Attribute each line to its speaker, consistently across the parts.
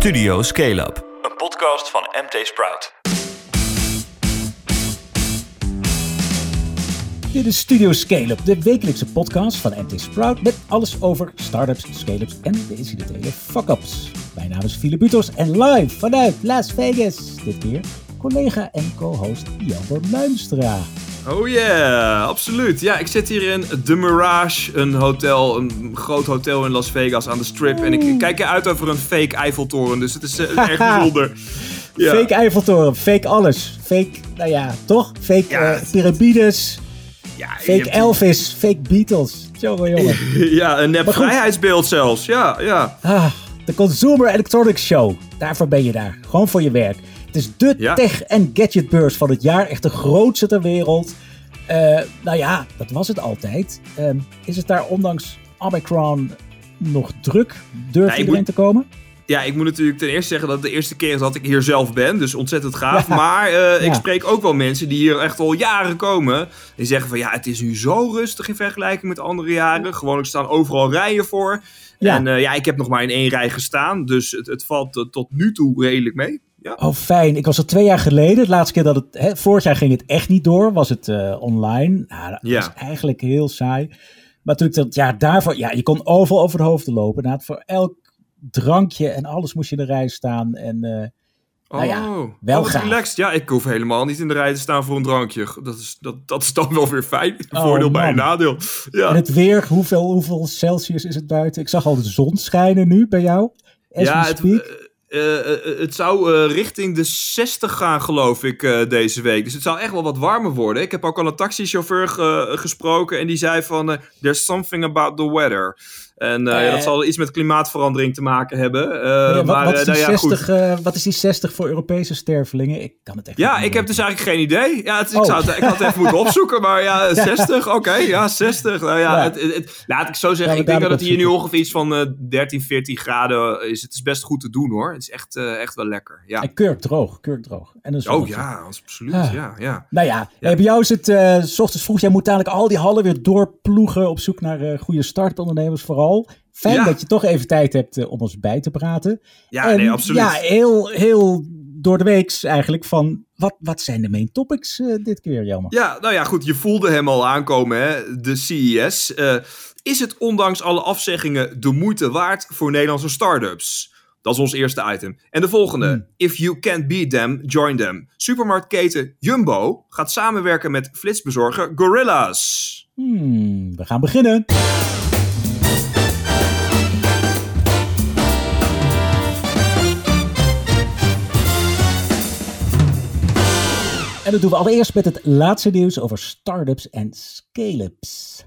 Speaker 1: Studio Scale Up, een podcast van MT Sprout.
Speaker 2: Dit is Studio Scale Up, de wekelijkse podcast van MT Sprout met alles over startups, scale-ups en de incidentele fuck-ups. Mijn naam is Philip Butos en live vanuit Las Vegas, dit keer collega en co-host Jan Muinstra.
Speaker 3: Oh yeah, absoluut. Ja, ik zit hier in The Mirage, een hotel, een groot hotel in Las Vegas aan de Strip. En ik kijk uit over een fake Eiffeltoren, dus het is uh, erg bijzonder.
Speaker 2: Ja. Fake Eiffeltoren, fake alles. Fake, nou ja, toch? Fake ja, uh, piramides. Ja, fake Elvis, fake Beatles. Jongen, jongen.
Speaker 3: ja, een nep vrijheidsbeeld zelfs. Ja, ja.
Speaker 2: Ah, de Consumer Electronics Show. Daarvoor ben je daar. Gewoon voor je werk. Het is de tech- en gadgetbeurs van het jaar. Echt de grootste ter wereld. Uh, nou ja, dat was het altijd. Uh, is het daar ondanks Omicron nog druk? Ja, iedereen te komen?
Speaker 3: Ja, ik moet natuurlijk ten eerste zeggen dat het de eerste keer is dat ik hier zelf ben. Dus ontzettend gaaf. Maar uh, ik spreek ook wel mensen die hier echt al jaren komen. Die zeggen van ja, het is nu zo rustig in vergelijking met andere jaren. Gewoon, er staan overal rijen voor. En ja, ik heb nog maar in één rij gestaan. Dus het, het valt tot nu toe redelijk mee. Ja.
Speaker 2: Oh, fijn. Ik was er twee jaar geleden. De laatste keer dat het. Hè, vorig jaar ging het echt niet door. Was het uh, online. Nou, dat ja. was eigenlijk heel saai. Maar toen ik dat jaar daarvoor. Ja, je kon overal over de hoofden lopen. Nou, voor elk drankje en alles moest je in de rij staan. En. Uh, nou ja,
Speaker 3: oh, wel oh, relaxed. Ja, ik hoef helemaal niet in de rij te staan voor een drankje. Dat is, dat, dat is dan wel weer fijn. Oh, voordeel bij een nadeel. Ja.
Speaker 2: En het weer, hoeveel, hoeveel Celsius is het buiten? Ik zag al de zon schijnen nu bij jou.
Speaker 3: ja, het, uh, het zou uh, richting de 60 gaan, geloof ik, deze week. Dus het zou echt wel wat warmer worden. Ik heb ook al een taxichauffeur gesproken en die zei van... There's something about the weather. En uh, ja, dat zal iets met klimaatverandering te maken hebben. Uh,
Speaker 2: ja, maar, wat, is nou, 60, uh, wat, is die 60, voor Europese stervelingen? Ik kan het echt
Speaker 3: Ja, ik heb dus eigenlijk geen idee. Ja, het, oh. ik, zou het, ik had het even moeten opzoeken, maar ja, 60, oké, okay, ja, 60. Nou ja, het, het, laat ik zo zeggen, ik denk dat het hier nu ongeveer iets van 13, 14 graden is. Het is best goed te doen hoor. Het is echt, echt wel lekker. Ja.
Speaker 2: En kurk droog. En
Speaker 3: een oh ja, absoluut. Ah. Ja, ja.
Speaker 2: Nou ja, bij jou is het s ochtends vroeg. Jij moet dadelijk al die hallen weer doorploegen op zoek naar goede startondernemers vooral. Fijn dat je toch even tijd hebt uh, om ons bij te praten.
Speaker 3: Ja, nee, absoluut.
Speaker 2: Ja, heel, heel door de weeks eigenlijk van wat, wat zijn de main topics uh, dit keer, Jammer?
Speaker 3: Ja, nou ja, goed, je voelde hem al aankomen, hè? de CES. Uh, is het ondanks alle afzeggingen de moeite waard voor Nederlandse startups? Dat is ons eerste item. En de volgende. Hmm. If you can't beat them, join them. Supermarktketen Jumbo gaat samenwerken met flitsbezorger Gorillas.
Speaker 2: Hmm, we gaan beginnen. En dat doen we allereerst met het laatste nieuws over startups en scale-ups.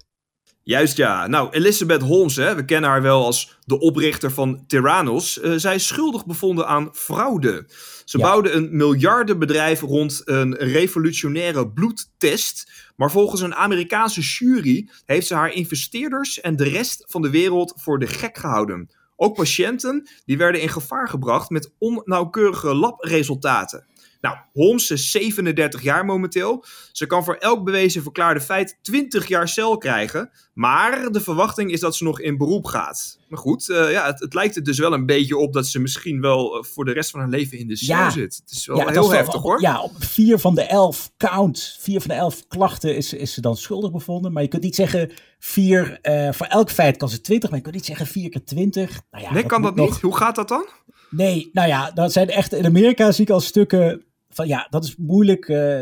Speaker 3: Juist ja. Nou, Elizabeth Holmes, hè, we kennen haar wel als de oprichter van Terranos. Uh, zij is schuldig bevonden aan fraude. Ze bouwde een miljardenbedrijf rond een revolutionaire bloedtest. Maar volgens een Amerikaanse jury heeft ze haar investeerders en de rest van de wereld voor de gek gehouden. Ook patiënten die werden in gevaar gebracht met onnauwkeurige labresultaten. Nou, Holmes is 37 jaar momenteel. Ze kan voor elk bewezen verklaarde feit 20 jaar cel krijgen. Maar de verwachting is dat ze nog in beroep gaat. Maar goed, uh, ja, het, het, lijkt er dus wel een beetje op dat ze misschien wel uh, voor de rest van haar leven in de cel ja. zit. Het is wel ja, heel heftig hoor.
Speaker 2: Ja, op vier van de elf count, vier van de elf klachten is, is ze dan schuldig bevonden. Maar je kunt niet zeggen vier, uh, voor elk feit kan ze 20, maar je kunt niet zeggen vier keer 20.
Speaker 3: Nou ja, nee, kan dat nog... niet? Hoe gaat dat dan?
Speaker 2: Nee, nou ja, dat zijn echt, in Amerika zie ik al stukken van ja, dat is moeilijk uh,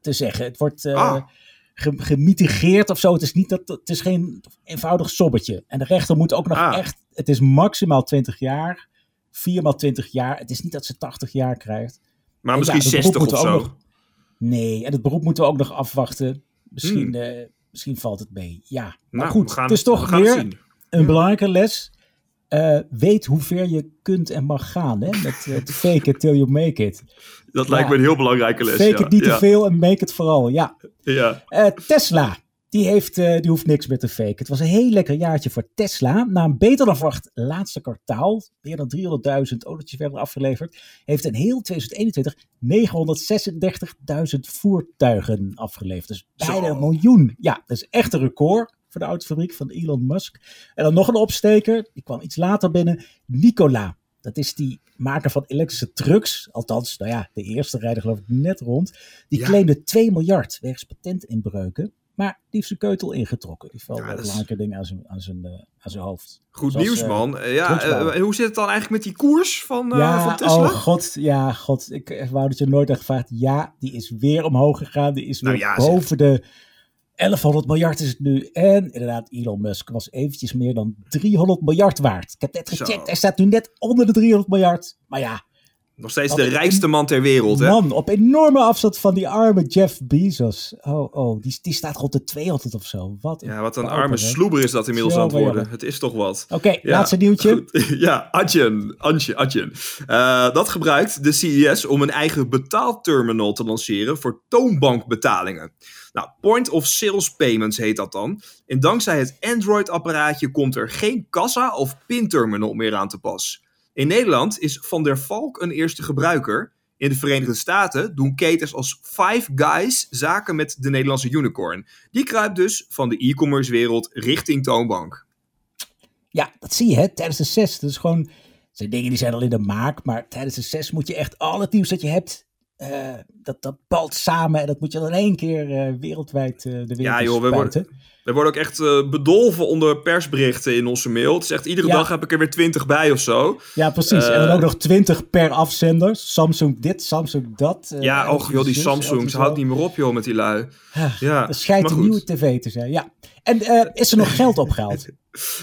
Speaker 2: te zeggen. Het wordt uh, ah. gemitigeerd of zo. Het is, niet dat, het is geen eenvoudig sobbetje. En de rechter moet ook nog ah. echt, het is maximaal 20 jaar, 4 maal 20 jaar. Het is niet dat ze 80 jaar krijgt.
Speaker 3: Maar misschien ja, 60 of zo. Nog,
Speaker 2: nee, en het beroep moeten we ook nog afwachten. Misschien, hmm. uh, misschien valt het mee. Ja, maar nou, goed, gaan, het is toch weer een belangrijke les. Uh, weet hoe ver je kunt en mag gaan. Hè? Met uh, fake it till you make it.
Speaker 3: Dat lijkt me een heel belangrijke les.
Speaker 2: Fake it niet te veel en make it vooral. Ja.
Speaker 3: ja.
Speaker 2: Uh, Tesla. Die, heeft, die hoeft niks meer te faken. Het was een heel lekker jaartje voor Tesla. Na een beter dan verwacht laatste kwartaal, meer dan 300.000 autootjes verder afgeleverd, heeft een heel 2021 936.000 voertuigen afgeleverd. Dus bijna een miljoen. Ja, dat is echt een record voor de autofabriek van Elon Musk. En dan nog een opsteker, die kwam iets later binnen, Nikola. Dat is die maker van elektrische trucks. Althans, nou ja, de eerste rijder geloof ik net rond. Die
Speaker 3: Ja.
Speaker 2: claimde 2 miljard wegens patentinbreuken. Maar die heeft zijn keutel ingetrokken. Die valt
Speaker 3: Ja, is-
Speaker 2: belangrijke dingen aan zijn, aan zijn, eh, aan zijn hoofd.
Speaker 3: Goed
Speaker 2: Zoals,
Speaker 3: nieuws,
Speaker 2: eh,
Speaker 3: man. Eh, ja, hoe zit het dan eigenlijk met die koers van,
Speaker 2: ja,
Speaker 3: van Tesla?
Speaker 2: oh god, ja, god. Ik wou dat je nooit had gevraagd. Ja, die is weer omhoog gegaan. Die is weer
Speaker 3: Nou zeg.
Speaker 2: boven de 1100 miljard is het nu. En inderdaad, Elon Musk was eventjes meer dan 300 miljard waard. Ik heb net
Speaker 3: Zo.
Speaker 2: gecheckt, hij staat nu net onder de 300 miljard. Maar ja,
Speaker 3: Nog steeds de
Speaker 2: een-
Speaker 3: rijkste man ter wereld, hè?
Speaker 2: man, op enorme afstand van die arme Jeff Bezos. Oh, oh, die, die staat rond de 200 of zo. Wat
Speaker 3: Ja, wat een arme sloeber is dat inmiddels
Speaker 2: Zo,
Speaker 3: aan het worden.
Speaker 2: jammer.
Speaker 3: Het is toch wat.
Speaker 2: Oké,
Speaker 3: Ja,
Speaker 2: laatste nieuwtje.
Speaker 3: goed. Ja, Adyen. Antje, Adyen. Eh, dat gebruikt de CES om een eigen betaalterminal te lanceren voor toonbankbetalingen. Nou, Point of Sales Payments heet dat dan. En dankzij het Android-apparaatje komt er geen kassa of pinterminal meer aan te pas. In Nederland is Van der Valk een eerste gebruiker. In de Verenigde Staten doen ketens als Five Guys zaken met de Nederlandse unicorn. Die kruipt dus van de e-commerce wereld richting toonbank.
Speaker 2: Ja, dat zie je hè, tijdens de SES. Dat is gewoon, dat zijn dingen die zijn al in de maak, maar tijdens de SES moet je echt al het nieuws dat je hebt, eh, dat, dat balt samen en dat moet je dan in één keer eh, wereldwijd eh, de wereld
Speaker 3: Ja, joh, we worden- We worden ook echt eh, bedolven onder persberichten in onze mail. Het is echt, iedere
Speaker 2: Ja.
Speaker 3: dag heb ik er weer twintig bij of zo.
Speaker 2: Ja, precies. en dan
Speaker 3: Eh,
Speaker 2: ook nog 20 per afzender. Samsung dit, Samsung dat. eh,
Speaker 3: ja, och joh, die
Speaker 2: zus,
Speaker 3: Samsung,
Speaker 2: LG
Speaker 3: ze houdt niet meer op joh met die lui.
Speaker 2: Ah,
Speaker 3: Ja,
Speaker 2: Dat schijnt een nieuwe tv te zijn, ja. En is er nog geld opgehaald?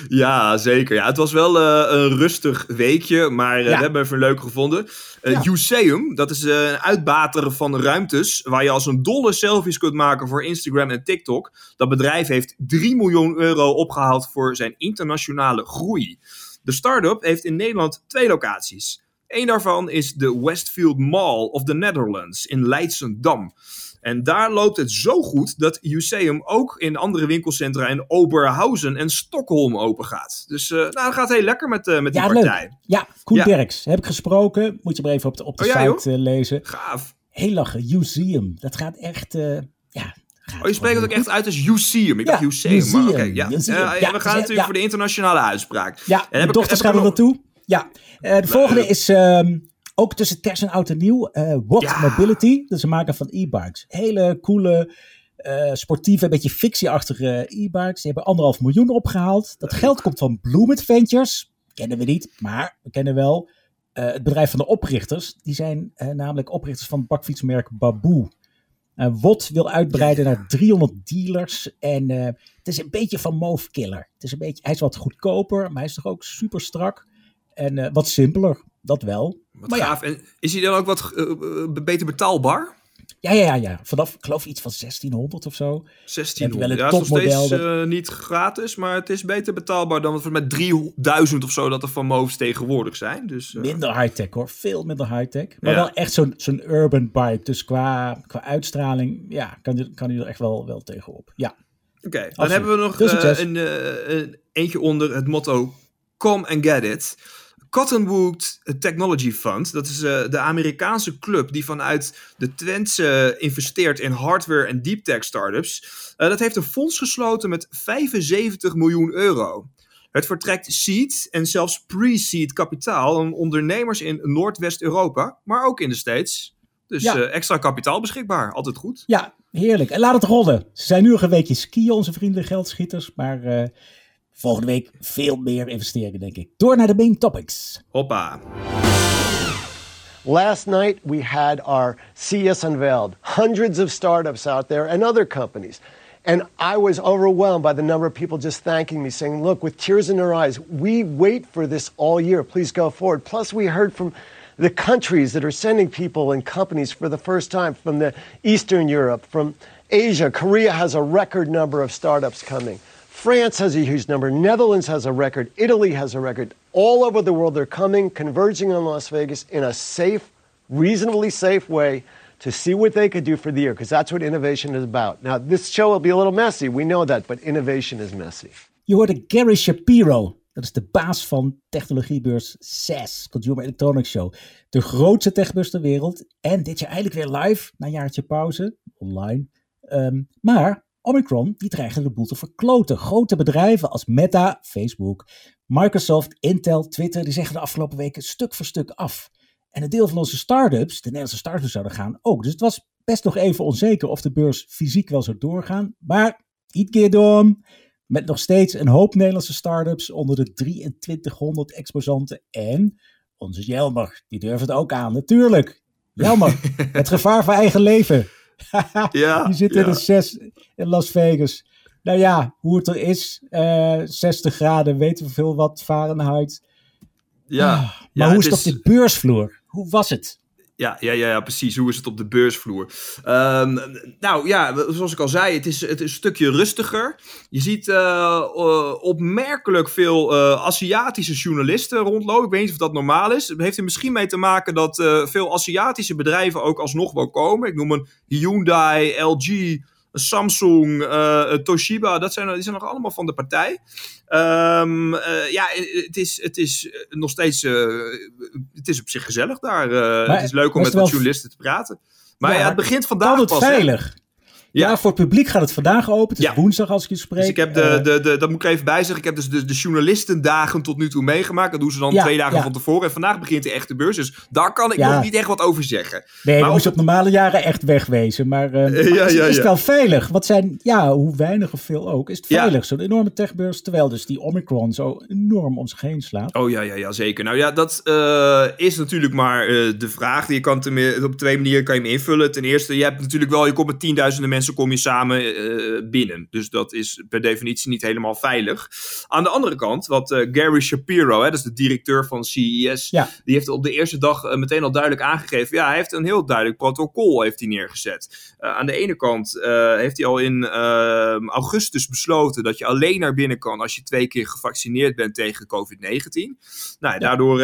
Speaker 3: Ja, zeker. Ja, het was wel een rustig weekje, maar
Speaker 2: Ja.
Speaker 3: we hebben even leuk gevonden. Uh,
Speaker 2: Ja.
Speaker 3: Useum, dat is een uitbater van ruimtes, waar je als een dolle selfies kunt maken voor Instagram en TikTok. Dat bedrijf heeft 3 miljoen euro opgehaald voor zijn internationale groei. De start-up heeft in Nederland twee locaties. Eén daarvan is de Westfield Mall of the Netherlands in Leidsendam. En daar loopt het zo goed dat Useum ook in andere winkelcentra in Oberhausen en Stockholm open gaat. Dus eh nou, dat gaat heel lekker met, eh, met die
Speaker 2: Ja,
Speaker 3: partij.
Speaker 2: leuk. Ja, Koen
Speaker 3: Ja.
Speaker 2: Derks. Heb ik gesproken. Moet je maar even op de, op de
Speaker 3: Oh, ja,
Speaker 2: site eh, lezen.
Speaker 3: Gaaf.
Speaker 2: Heel lachen. Museum. Dat gaat echt... ja,
Speaker 3: Oh, je spreekt het ook echt uit als Useum. Ik
Speaker 2: Ja,
Speaker 3: dacht Useum, maar oké. Ja. Eh,
Speaker 2: Ja,
Speaker 3: ja, we
Speaker 2: dus,
Speaker 3: gaan
Speaker 2: eh,
Speaker 3: natuurlijk voor de internationale uitspraak.
Speaker 2: Ja,
Speaker 3: En heb ik-
Speaker 2: dochters
Speaker 3: heb ik
Speaker 2: gaan
Speaker 3: nog-
Speaker 2: naartoe. Ja, Eh, de volgende
Speaker 3: eh,
Speaker 2: is ehm, ook tussen kerst en oud en nieuw. eh What. Mobility. Dat is een maker van e-bikes. Hele coole, eh, sportieve, een beetje fictieachtige e-bikes. Die hebben anderhalf miljoen opgehaald. Dat geld komt van Bloomit Ventures. Kennen we niet, maar we kennen wel eh, het bedrijf van de oprichters. Die zijn eh, namelijk oprichters van het bakfietsmerk Baboe. Eh Wot wil uitbreiden naar 300 dealers. En eh, het is een beetje van Move Killer. Het is een beetje, hij is wat goedkoper, maar hij is toch ook super strak. En eh, wat simpeler, dat wel.
Speaker 3: Wat
Speaker 2: Maar ja.
Speaker 3: gaaf. En is hij dan ook wat beter betaalbaar?
Speaker 2: Ja, ja, ja, ja. Vanaf, ik geloof iets van 1600 of zo.
Speaker 3: 1600.
Speaker 2: wel een
Speaker 3: Ja, het is nog steeds eh, niet gratis, maar het is beter betaalbaar dan met 3000 of zo dat er van Moves tegenwoordig zijn. Dus, eh,
Speaker 2: Minder high-tech hoor, veel minder high-tech. Maar
Speaker 3: Ja.
Speaker 2: wel echt zo'n zo'n urban bike. Dus qua, qua uitstraling, ja, kan, je- kan er echt wel, wel tegenop. Ja,
Speaker 3: Oké, dan
Speaker 2: Absoluut.
Speaker 3: hebben we nog eh, een, een eentje onder het motto Come and Get It. Cottonwood Technology Fund, dat is eh, de Amerikaanse club die vanuit de Twentse investeert in hardware en deep tech startups. Eh, dat heeft een fonds gesloten met 75 miljoen euro. Het vertrekt seed en zelfs pre-seed kapitaal aan ondernemers in Noordwest-Europa, maar ook in de States. Dus
Speaker 2: Ja.
Speaker 3: eh, extra kapitaal beschikbaar, altijd goed.
Speaker 2: ja heerlijk. En laat het rollen. Ze zijn nu nog een weekje skiën, onze vrienden geldschieters. Maar volgende week veel meer investeringen, denk ik. Door naar de main topics.
Speaker 3: Hoppa.
Speaker 4: Last night, we had our CES unveiled, hundreds of startups out there and other companies. And I was overwhelmed by the number of people just thanking me, saying, Look, with tears in their eyes, we wait for this all year. Please go forward. Plus, we heard from the countries that are sending people and companies for the first time from the Eastern Europe, from Asia. Korea has a record number of startups coming. France has a huge number. Netherlands has a record. Italy has a record. All over the world, they're coming, converging on Las Vegas in a safe, reasonably safe way to see what they could do for the year, because that's what innovation is about. Now, this show will be a little messy. We know that, but innovation is messy.
Speaker 2: Je hoorde Gary Shapiro. Dat is de baas van technologiebeurs CES, Consumer Electronics Show. De grootste techbeurs ter wereld. En dit jaar eigenlijk weer live, na een jaartje pauze, online. Ehm, maar Omicron, die dreigde de boel te verkloten. Grote bedrijven als Meta, Facebook, Microsoft, Intel, Twitter, die zeggen de afgelopen weken stuk voor stuk af. En een deel van onze start-ups, de Nederlandse start-ups zouden gaan ook. Dus het was best nog even onzeker of de beurs fysiek wel zou doorgaan. Maar iets keer door. Met nog steeds een hoop Nederlandse start-ups onder de 2300 exposanten. En onze Jelmer, die durft het ook aan, natuurlijk. Jelmer, het gevaar voor eigen leven.
Speaker 3: ja,
Speaker 2: die zit in de 6 in Las Vegas. Nou ja, hoe het er is, uh, eh, 60 graden, weten we veel wat, Fahrenheit.
Speaker 3: Ja, ah,
Speaker 2: maar hoe is het op de beursvloer? Hoe was het?
Speaker 3: Ja, ja, ja, precies. Hoe is het op de beursvloer? Um, nou ja, zoals ik al zei, het is, het is een stukje rustiger. Je ziet uh, opmerkelijk veel uh, Aziatische journalisten rondlopen. Ik weet niet of dat normaal is. Heeft er misschien mee te maken dat veel Aziatische bedrijven ook alsnog wel komen. Ik noem een Hyundai, LG, Samsung, uh, Toshiba, dat zijn, die zijn nog allemaal van de partij. Um, uh, ja, het is, het is nog steeds. Uh, het is op zich gezellig daar. het is leuk om met wat journalisten te praten. Maar ja, het begint vandaag
Speaker 2: het pas. veilig. Ja. voor het publiek gaat het vandaag open. Het is woensdag als ik je spreek.
Speaker 3: Dus ik heb de, uh, de, de, dat moet ik even bijzeggen. Ik heb dus de, de journalistendagen tot nu toe meegemaakt. Dat doen ze dan twee dagen van tevoren. En vandaag begint de echte beurs. Dus daar kan ik nog niet echt wat over zeggen.
Speaker 2: Nee, maar moest op normale jaren echt wegwezen. Maar, uh, is, is het wel veilig? Wat zijn, ja, hoe weinig of veel ook, is het veilig? Zo'n enorme techbeurs. Terwijl dus die Omicron zo enorm om zich heen slaat.
Speaker 3: Oh ja, ja, ja zeker. Nou ja, dat uh, is natuurlijk maar de vraag. Je kan op twee manieren kan je hem invullen. Ten eerste, je hebt natuurlijk wel, je komt met tienduizenden mensen mensen kom je samen uh, binnen. Dus dat is per definitie niet helemaal veilig. Aan de andere kant, wat uh, Gary Shapiro, hè, dat is de directeur van CES, ja. die heeft op de eerste dag uh, meteen al duidelijk aangegeven. Ja, hij heeft een heel duidelijk protocol heeft hij neergezet. aan de ene kant heeft hij al in ehm, augustus besloten dat je alleen naar binnen kan als je twee keer gevaccineerd bent tegen COVID-19. Nou, daardoor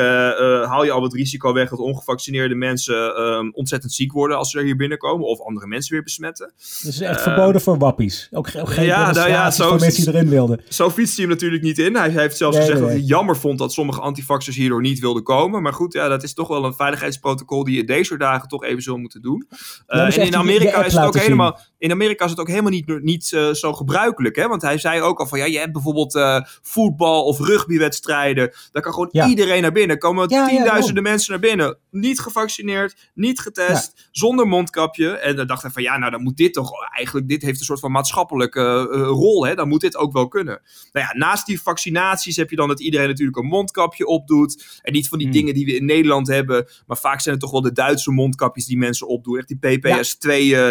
Speaker 3: haal je al het risico weg dat ongevaccineerde mensen ehm, ontzettend ziek worden als ze er hier binnenkomen of andere mensen weer besmetten.
Speaker 2: Dus echt verboden voor wappies. Ook, ook geen ja, nou ja, zo, voor mensen die erin wilden.
Speaker 3: Zo fietst hij hem natuurlijk niet in. Hij, heeft zelfs gezegd dat hij jammer vond dat sommige antivaxers hierdoor niet wilden komen. Maar goed, ja, dat is toch wel een veiligheidsprotocol die je deze dagen toch even zo moeten doen. Uh, en in Amerika is het ook helemaal in Amerika is het ook helemaal niet, niet uh, zo gebruikelijk. Hè? Want hij zei ook al van ja, je hebt bijvoorbeeld uh, voetbal of rugbywedstrijden. Daar kan gewoon iedereen naar binnen. Er komen tienduizenden mensen naar binnen. Niet gevaccineerd, niet getest, zonder mondkapje. En dan dacht hij van ja, nou dan moet dit toch eigenlijk, dit heeft een soort van maatschappelijke uh, rol. Hè? Dan moet dit ook wel kunnen. Nou ja, naast die vaccinaties heb je dan dat iedereen natuurlijk een mondkapje opdoet. En niet van die hmm. dingen die we in Nederland hebben. Maar vaak zijn het toch wel de Duitse mondkapjes die mensen opdoen. Echt die PPS2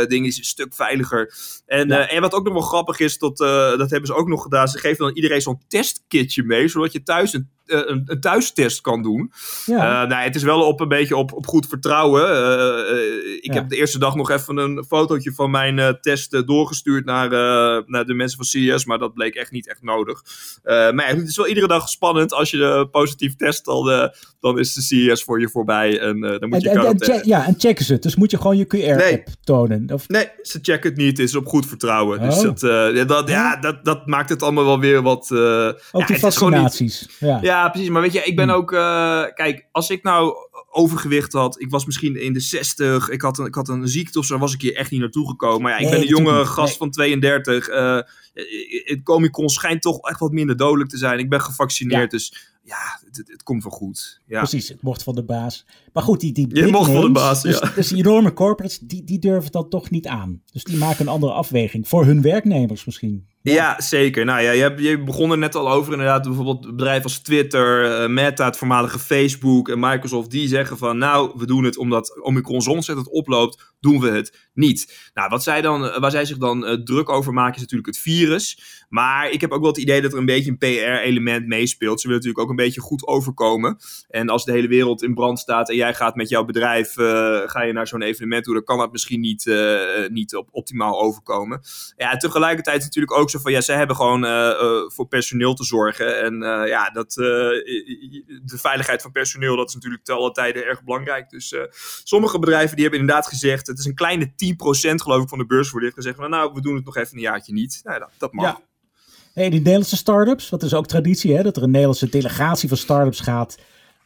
Speaker 3: dingen is een stuk veiliger en, eh, en wat ook nog wel grappig is, dat, uh, dat hebben ze ook nog gedaan. Ze geven dan iedereen zo'n testkitje mee, zodat je thuis een eh, een, een, thuistest kan doen. Ja. Uh, nou, het is wel op een beetje op, op goed vertrouwen. Uh, ik heb de eerste dag nog even een fotootje van mijn test doorgestuurd naar, naar de mensen van CES, maar dat bleek echt niet echt nodig. maar het is wel iedere dag spannend. Als je de positief test, dan, dan is de CES voor je voorbij en dan moet je en,
Speaker 2: en, Ja, en checken ze het. Dus moet je gewoon je QR-app tonen? Of?
Speaker 3: Nee, ze checken het niet. Het is op goed vertrouwen. Dus oh. dat, dat, ja, dat, dat maakt het allemaal wel weer wat...
Speaker 2: Ook die vaccinaties.
Speaker 3: ja. ja, ja, precies. Maar weet je, ik ben hm. ook. Uh, kijk, als ik nou overgewicht had, ik was misschien in de 60, ik had een, ik had een ziekte of zo, was ik hier echt niet naartoe gekomen. Maar ja, ik ben een jonge gast van 32. Uh, het Comic-Con schijnt toch echt wat minder dodelijk te zijn. Ik ben gevaccineerd, dus ja, het, het, komt wel goed. Ja.
Speaker 2: Precies, het mocht van de baas. Maar goed, die, die
Speaker 3: Je mocht van de baas,
Speaker 2: dus,
Speaker 3: ja.
Speaker 2: Dus die enorme corporates, die, die durven dat toch niet aan. Dus die maken een andere afweging. Voor hun werknemers misschien.
Speaker 3: Ja, zeker. Nou ja, je, hebt, je begon er net al over inderdaad. Bijvoorbeeld bedrijven als Twitter, uh, Meta, het voormalige Facebook en Microsoft. Die zeggen van nou, we doen het omdat Omicron zo ontzettend oploopt. Doen we het niet. Nou, wat zij dan, waar zij zich dan uh, druk over maken is natuurlijk het virus. Maar ik heb ook wel het idee dat er een beetje een PR-element meespeelt. Ze willen natuurlijk ook een beetje goed overkomen. En als de hele wereld in brand staat en jij gaat met jouw bedrijf uh, ga je naar zo'n evenement toe, dan kan dat misschien niet, uh, niet op optimaal overkomen. Ja, tegelijkertijd natuurlijk ook zo van ja, zij hebben gewoon uh, voor personeel te zorgen. En ja, dat, de veiligheid van personeel, dat is natuurlijk te alle tijden erg belangrijk. Dus sommige bedrijven die hebben inderdaad gezegd, het is een kleine 10% geloof ik van de beurs voor dit gezegd van nou, we doen het nog even een jaartje niet. Nou, dat, dat mag.
Speaker 2: Hey, die Nederlandse start-ups, wat is ook traditie, hè? dat er een Nederlandse delegatie van start-ups gaat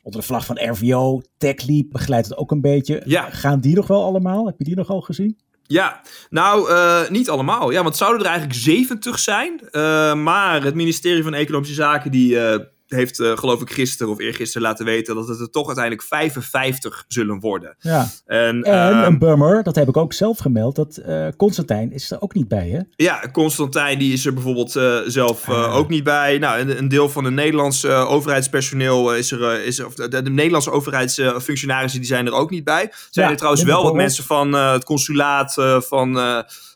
Speaker 2: onder de vlag van RVO. TechLeap begeleidt het ook een beetje. Ja. Gaan die nog wel allemaal? Heb je die nog al gezien?
Speaker 3: Ja, nou, uh, niet allemaal. Ja, want zouden er eigenlijk 70 zijn. Uh, maar het ministerie van Economische Zaken die, uh, heeft uh, geloof ik gisteren of eergisteren laten weten dat het er toch uiteindelijk 55 zullen worden.
Speaker 2: Ja. En, en um, een bummer, dat heb ik ook zelf gemeld, dat uh, Constantijn is er ook niet bij, hè?
Speaker 3: Ja, Constantijn die is er bijvoorbeeld uh, zelf ah. ook niet bij. Nou, een, een deel van de Nederlandse overheidspersoneel is er, is er of de, de Nederlandse overheidsfunctionarissen die zijn er ook niet bij. Zijn ja, er trouwens wel wat mensen van het consulaat van,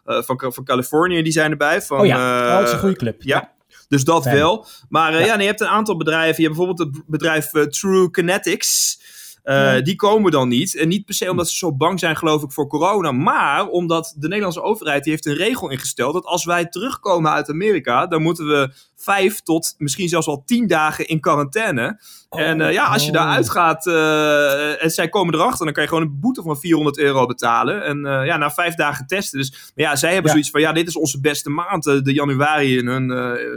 Speaker 3: van, van Californië, die zijn erbij. Van,
Speaker 2: oh ja, oh, dat is een goede club.
Speaker 3: ja. Dus dat wel. Maar uh, ja. ja nee, je hebt een aantal bedrijven. Je hebt bijvoorbeeld het bedrijf uh, True Kinetics. Uh, Die komen dan niet. En niet per se omdat ze zo bang zijn, geloof ik, voor corona. Maar omdat de Nederlandse overheid die heeft een regel ingesteld. Dat als wij terugkomen uit Amerika, dan moeten we vijf tot misschien zelfs al tien dagen in quarantaine. En uh, ja, als je daar oh. uitgaat uh, en zij komen erachter, dan kan je gewoon een boete van 400 euro betalen. En uh, ja, na vijf dagen testen. Dus maar ja, zij hebben ja. zoiets van, ja, dit is onze beste maand, de januari. In hun,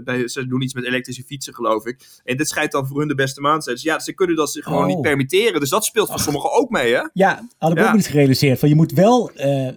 Speaker 3: bij, ze doen iets met elektrische fietsen, geloof ik. En dit schijnt dan voor hun de beste maand te zijn. Dus ja, ze kunnen dat zich gewoon oh. niet permitteren. Dus dat speelt voor sommigen ook mee, hè?
Speaker 2: Ja, had ik ja. ook niet gerealiseerd. Van, je moet wel,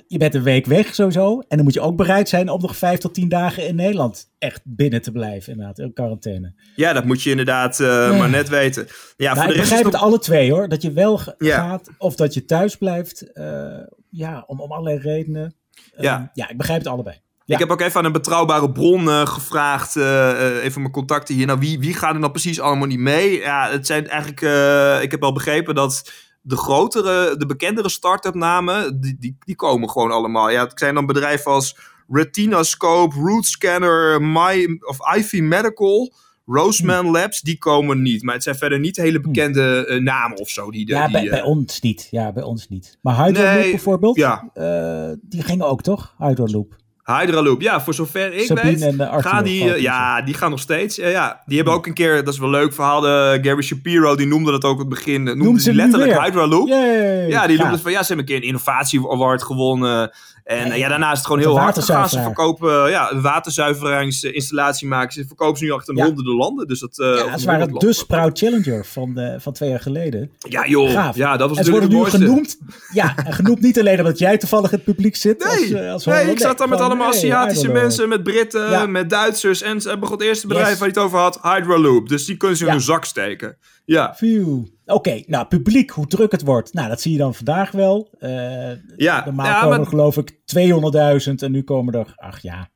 Speaker 2: je bent een week weg sowieso. En dan moet je ook bereid zijn om nog vijf tot tien dagen in Nederland echt binnen te blijven, inderdaad, in quarantaine.
Speaker 3: Ja, dat moet je inderdaad uh, maar net weten. Ja,
Speaker 2: nou, voor ik begrijp het alle twee hoor, dat je wel ja. gaat of dat je thuis blijft. Uh, ja, om, om allerlei redenen. Uh, ja. ja, ik begrijp het allebei. Ja.
Speaker 3: Ik heb ook even aan een betrouwbare bron uh, gevraagd, uh, even mijn contacten hier. Nou, wie, wie gaat er nou precies allemaal niet mee? Ja, het zijn eigenlijk, ik heb al begrepen dat de grotere, de bekendere start-up namen, die, die, die komen gewoon allemaal. Ja, het zijn dan bedrijven als Retinoscope, Root Scanner, My, of Ivy Medical, Roseman hm. Labs, die komen niet. Maar het zijn verder niet hele hm. bekende uh, namen of zo. Die,
Speaker 2: ja,
Speaker 3: die,
Speaker 2: bij, uh, bij, ons niet. Ja, bij ons niet. Maar Hydraloop nee, bijvoorbeeld, ja. uh, die gingen ook toch? Hydraloop.
Speaker 3: Hydraloop, ja, voor zover ik
Speaker 2: Sabine
Speaker 3: weet.
Speaker 2: En
Speaker 3: gaan die, ja, die gaan nog steeds. ja, die hebben ook een keer, dat is wel leuk verhaal. De Gary Shapiro, die noemde dat ook op het begin. Noemde
Speaker 2: Noemt
Speaker 3: ze letterlijk Hydraloop. Ja, die noemde het van ja, ze hebben een keer een innovatie award gewonnen. En ja, ja daarna is het gewoon heel hard gegaan. Ze verkopen ja, een waterzuiveringsinstallatie maken. Ze verkopen ze nu achter ja. honderden landen. Dus dat, uh,
Speaker 2: ja, ze waren de Sprout Challenger van, de, van twee jaar geleden.
Speaker 3: Ja joh, Gaaf. ja, dat was
Speaker 2: en
Speaker 3: natuurlijk
Speaker 2: het mooiste. genoemd. Ja, en genoemd niet alleen omdat jij toevallig in het publiek zit.
Speaker 3: Nee, als, als nee ik zat daar met allemaal Aziatische nee, mensen, met Britten, ja. met Duitsers. En ze hebben het eerste bedrijf yes. waar je het over had, Hydraloop. Dus die kunnen ze in hun zak steken. Ja.
Speaker 2: Oké, okay, nou publiek, hoe druk het wordt. Nou, dat zie je dan vandaag wel. Uh, ja. Normaal ja, komen maar... er geloof ik 200.000 en nu komen er, ach ja,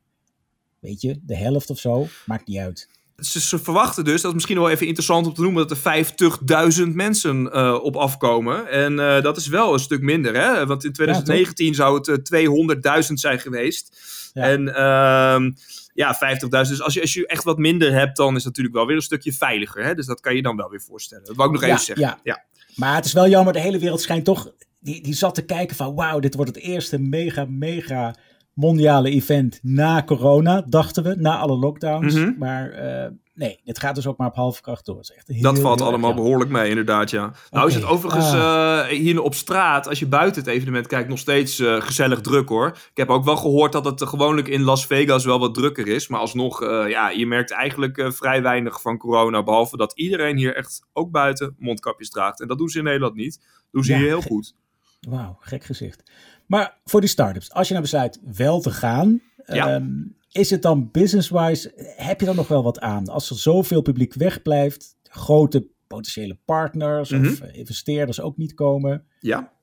Speaker 2: weet je, de helft of zo. Maakt niet uit.
Speaker 3: Ze, ze verwachten dus, dat is misschien wel even interessant om te noemen, dat er 50.000 mensen uh, op afkomen. En uh, dat is wel een stuk minder, hè? Want in 2019 ja, zou het 200.000 zijn geweest. Ja. En uh, ja, 50.000. Dus als je, als je echt wat minder hebt, dan is het natuurlijk wel weer een stukje veiliger. Hè? Dus dat kan je dan wel weer voorstellen. Dat wou ik nog
Speaker 2: ja,
Speaker 3: even zeggen.
Speaker 2: Ja. ja. Maar het is wel jammer, de hele wereld schijnt toch... Die, die zat te kijken van, wauw, dit wordt het eerste mega, mega mondiale event na corona, dachten we, na alle lockdowns. Mm -hmm. Maar uh, nee, het gaat dus ook maar op halve kracht door. Heel,
Speaker 3: dat valt allemaal behoorlijk mee, inderdaad, ja. Nou is het overigens ah. uh, hier op straat, als je buiten het evenement kijkt, nog steeds uh, gezellig druk hoor. Ik heb ook wel gehoord dat het gewoonlijk in Las Vegas wel wat drukker is. Maar alsnog, ja, je merkt eigenlijk vrij weinig van corona. Behalve dat iedereen hier echt ook buiten mondkapjes draagt. En dat doen ze in Nederland niet. Doen ze ja, hier heel goed.
Speaker 2: Wauw, gek gezicht. Maar voor die start-ups, als je nou besluit wel te gaan, ja. um, is het dan business-wise, heb je dan nog wel wat aan? Als er zoveel publiek wegblijft, grote potentiële partners mm -hmm. of investeerders ook niet komen.
Speaker 3: Ja.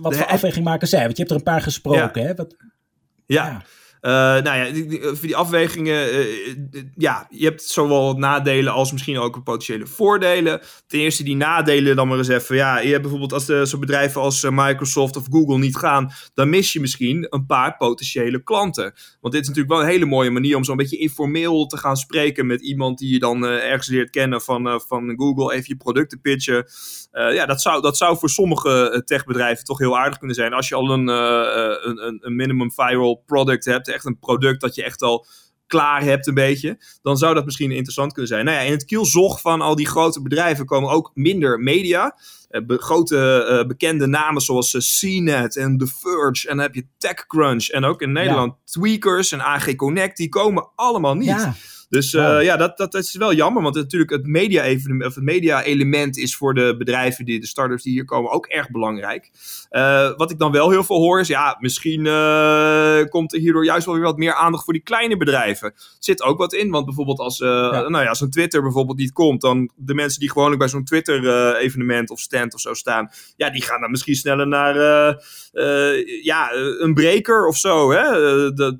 Speaker 2: Wat, voor afweging maken zij? Want je hebt er een paar gesproken,
Speaker 3: ja.
Speaker 2: hè? Wat,
Speaker 3: ja. ja. Uh, nou ja, die, die, die afwegingen, uh, ja, je hebt zowel nadelen als misschien ook potentiële voordelen. Ten eerste die nadelen dan maar eens even. Ja, je hebt bijvoorbeeld als zo'n bedrijven als Microsoft of Google niet gaan, dan mis je misschien een paar potentiële klanten. Want dit is natuurlijk wel een hele mooie manier om zo'n beetje informeel te gaan spreken met iemand die je dan ergens leert kennen van, van Google, even je producten pitchen. ja, dat zou, dat zou voor sommige techbedrijven toch heel aardig kunnen zijn. Als je al een, een, een minimum viral product hebt, echt een product dat je echt al klaar hebt een beetje, dan zou dat misschien interessant kunnen zijn. Nou ja, in het kielzog van al die grote bedrijven komen ook minder media. Uh, be grote uh, bekende namen zoals uh, CNET en The Verge. En dan heb je TechCrunch en ook in Nederland ja. Tweakers en AG Connect. Die komen allemaal niet.
Speaker 2: Ja.
Speaker 3: Dus uh, ja, dat, dat, dat, is wel jammer. Want natuurlijk het media-element, het media-element is voor de bedrijven, die, de startups die hier komen, ook erg belangrijk. Uh, wat ik dan wel heel veel hoor is, ja, misschien uh, komt er hierdoor juist wel weer wat meer aandacht voor die kleine bedrijven. Zit ook wat in, want bijvoorbeeld als, ja. nou ja, als een Twitter bijvoorbeeld niet komt, dan de mensen die gewoonlijk bij zo'n Twitter-evenement of stand of zo staan, ja, die gaan dan misschien sneller naar ja, een breaker of zo, hè? De,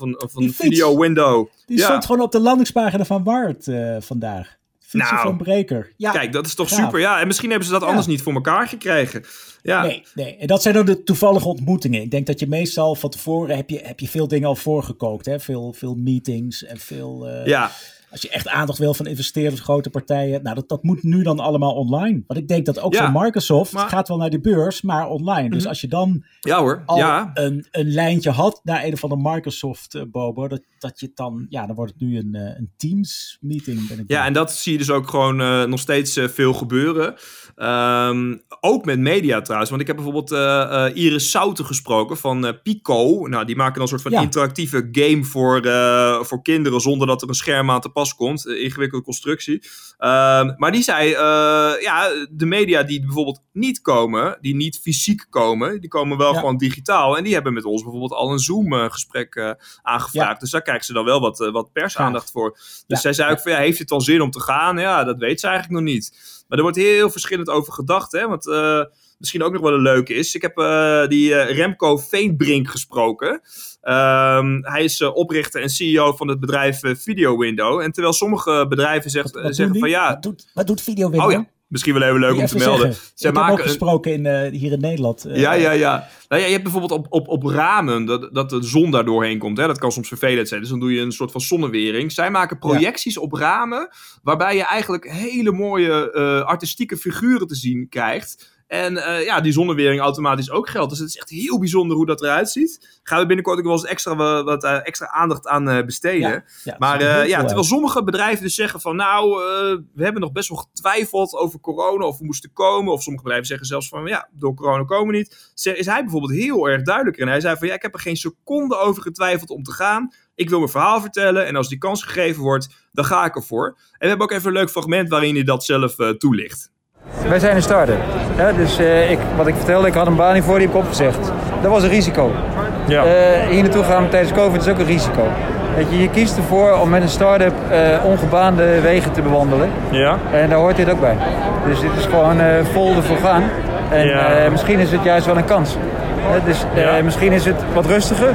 Speaker 3: een, of een video window.
Speaker 2: Die ja. stond gewoon op de landingspagina van Ward uh, vandaag. Fietsen nou, van Breker.
Speaker 3: Ja, kijk, dat is toch super. Ja, en misschien hebben ze dat ja. anders niet voor elkaar gekregen. Ja.
Speaker 2: Nee, nee, en dat zijn dan de toevallige ontmoetingen. Ik denk dat je meestal van tevoren heb je, heb je veel dingen al voorgekookt. Hè? Veel, veel meetings en veel... Uh,
Speaker 3: ja.
Speaker 2: Als je echt aandacht wil van investeerders, grote partijen. Nou, dat, dat moet nu dan allemaal online. Want ik denk dat ook ja, voor Microsoft maar... gaat wel naar de beurs, maar online. Dus als je dan
Speaker 3: ja, hoor.
Speaker 2: al
Speaker 3: ja.
Speaker 2: een, een lijntje had naar een of andere Microsoft uh, Bobo, dat, dat je dan, ja, dan wordt het nu een, uh, een Teams meeting. Ben ik
Speaker 3: ja, en dat zie je dus ook gewoon uh, nog steeds veel gebeuren. Um, ook met media trouwens. Want ik heb bijvoorbeeld Iris Souten gesproken van Pico. Nou, die maken dan een soort van ja. interactieve game voor, voor kinderen zonder dat er een scherm aan te pas komt. ingewikkelde constructie. Um, maar die zei, ja, de media die bijvoorbeeld niet komen, die niet fysiek komen, die komen wel ja. gewoon digitaal. En die hebben met ons bijvoorbeeld al een Zoom-gesprek aangevraagd. Ja. Dus daar krijgen ze dan wel wat, wat persaandacht voor. Dus zij zei ook van, ja, heeft het dan zin om te gaan? Ja, dat weet ze eigenlijk nog niet. Maar er wordt heel verschillend over gedacht. Hè? Want misschien ook nog wel een leuke is. Ik heb uh, die uh, Remco Veenbrink gesproken. Um, hij is oprichter en CEO van het bedrijf Video Window. En terwijl sommige bedrijven zegt,
Speaker 2: wat, wat
Speaker 3: zeggen van ja.
Speaker 2: Wat doet, wat doet Video Window?
Speaker 3: Oh ja. Misschien wel even leuk om te melden.
Speaker 2: Ze ik maken heb ook gesproken in, uh, hier in Nederland.
Speaker 3: Uh, ja, ja, ja. Nou ja. Je hebt bijvoorbeeld op, op, op ramen dat, dat de zon daar doorheen komt. Hè? Dat kan soms vervelend zijn. Dus dan doe je een soort van zonnewering. Zij maken projecties ja. op ramen waarbij je eigenlijk hele mooie uh, artistieke figuren te zien krijgt. En uh, ja, die zonnewering automatisch ook geldt. Dus het is echt heel bijzonder hoe dat eruit ziet. Gaan we binnenkort ook wel eens extra, wat, uh, extra aandacht aan uh, besteden. Ja, ja, maar ja, terwijl sommige bedrijven dus zeggen van... nou, we hebben nog best wel getwijfeld over corona of we moesten komen. Of sommige bedrijven zeggen zelfs van... ja, door corona komen we niet. Is hij bijvoorbeeld heel erg duidelijker. En hij zei van ja, ik heb er geen seconde over getwijfeld om te gaan. Ik wil mijn verhaal vertellen en als die kans gegeven wordt, dan ga ik ervoor. En we hebben ook even een leuk fragment waarin hij dat zelf toelicht.
Speaker 5: Wij zijn een start-up. Ja, dus uh, ik, wat ik vertelde, ik had een baan hiervoor, die heb ik opgezegd. Dat was een risico. Ja. Uh, hier naartoe gaan tijdens COVID is ook een risico. Weet je, je kiest ervoor om met een start-up uh, ongebaande wegen te bewandelen.
Speaker 6: Ja.
Speaker 5: En daar hoort dit ook bij. Dus dit is gewoon vol ervoor gaan. En ja. misschien is het juist wel een kans. dus ja. misschien is het wat rustiger.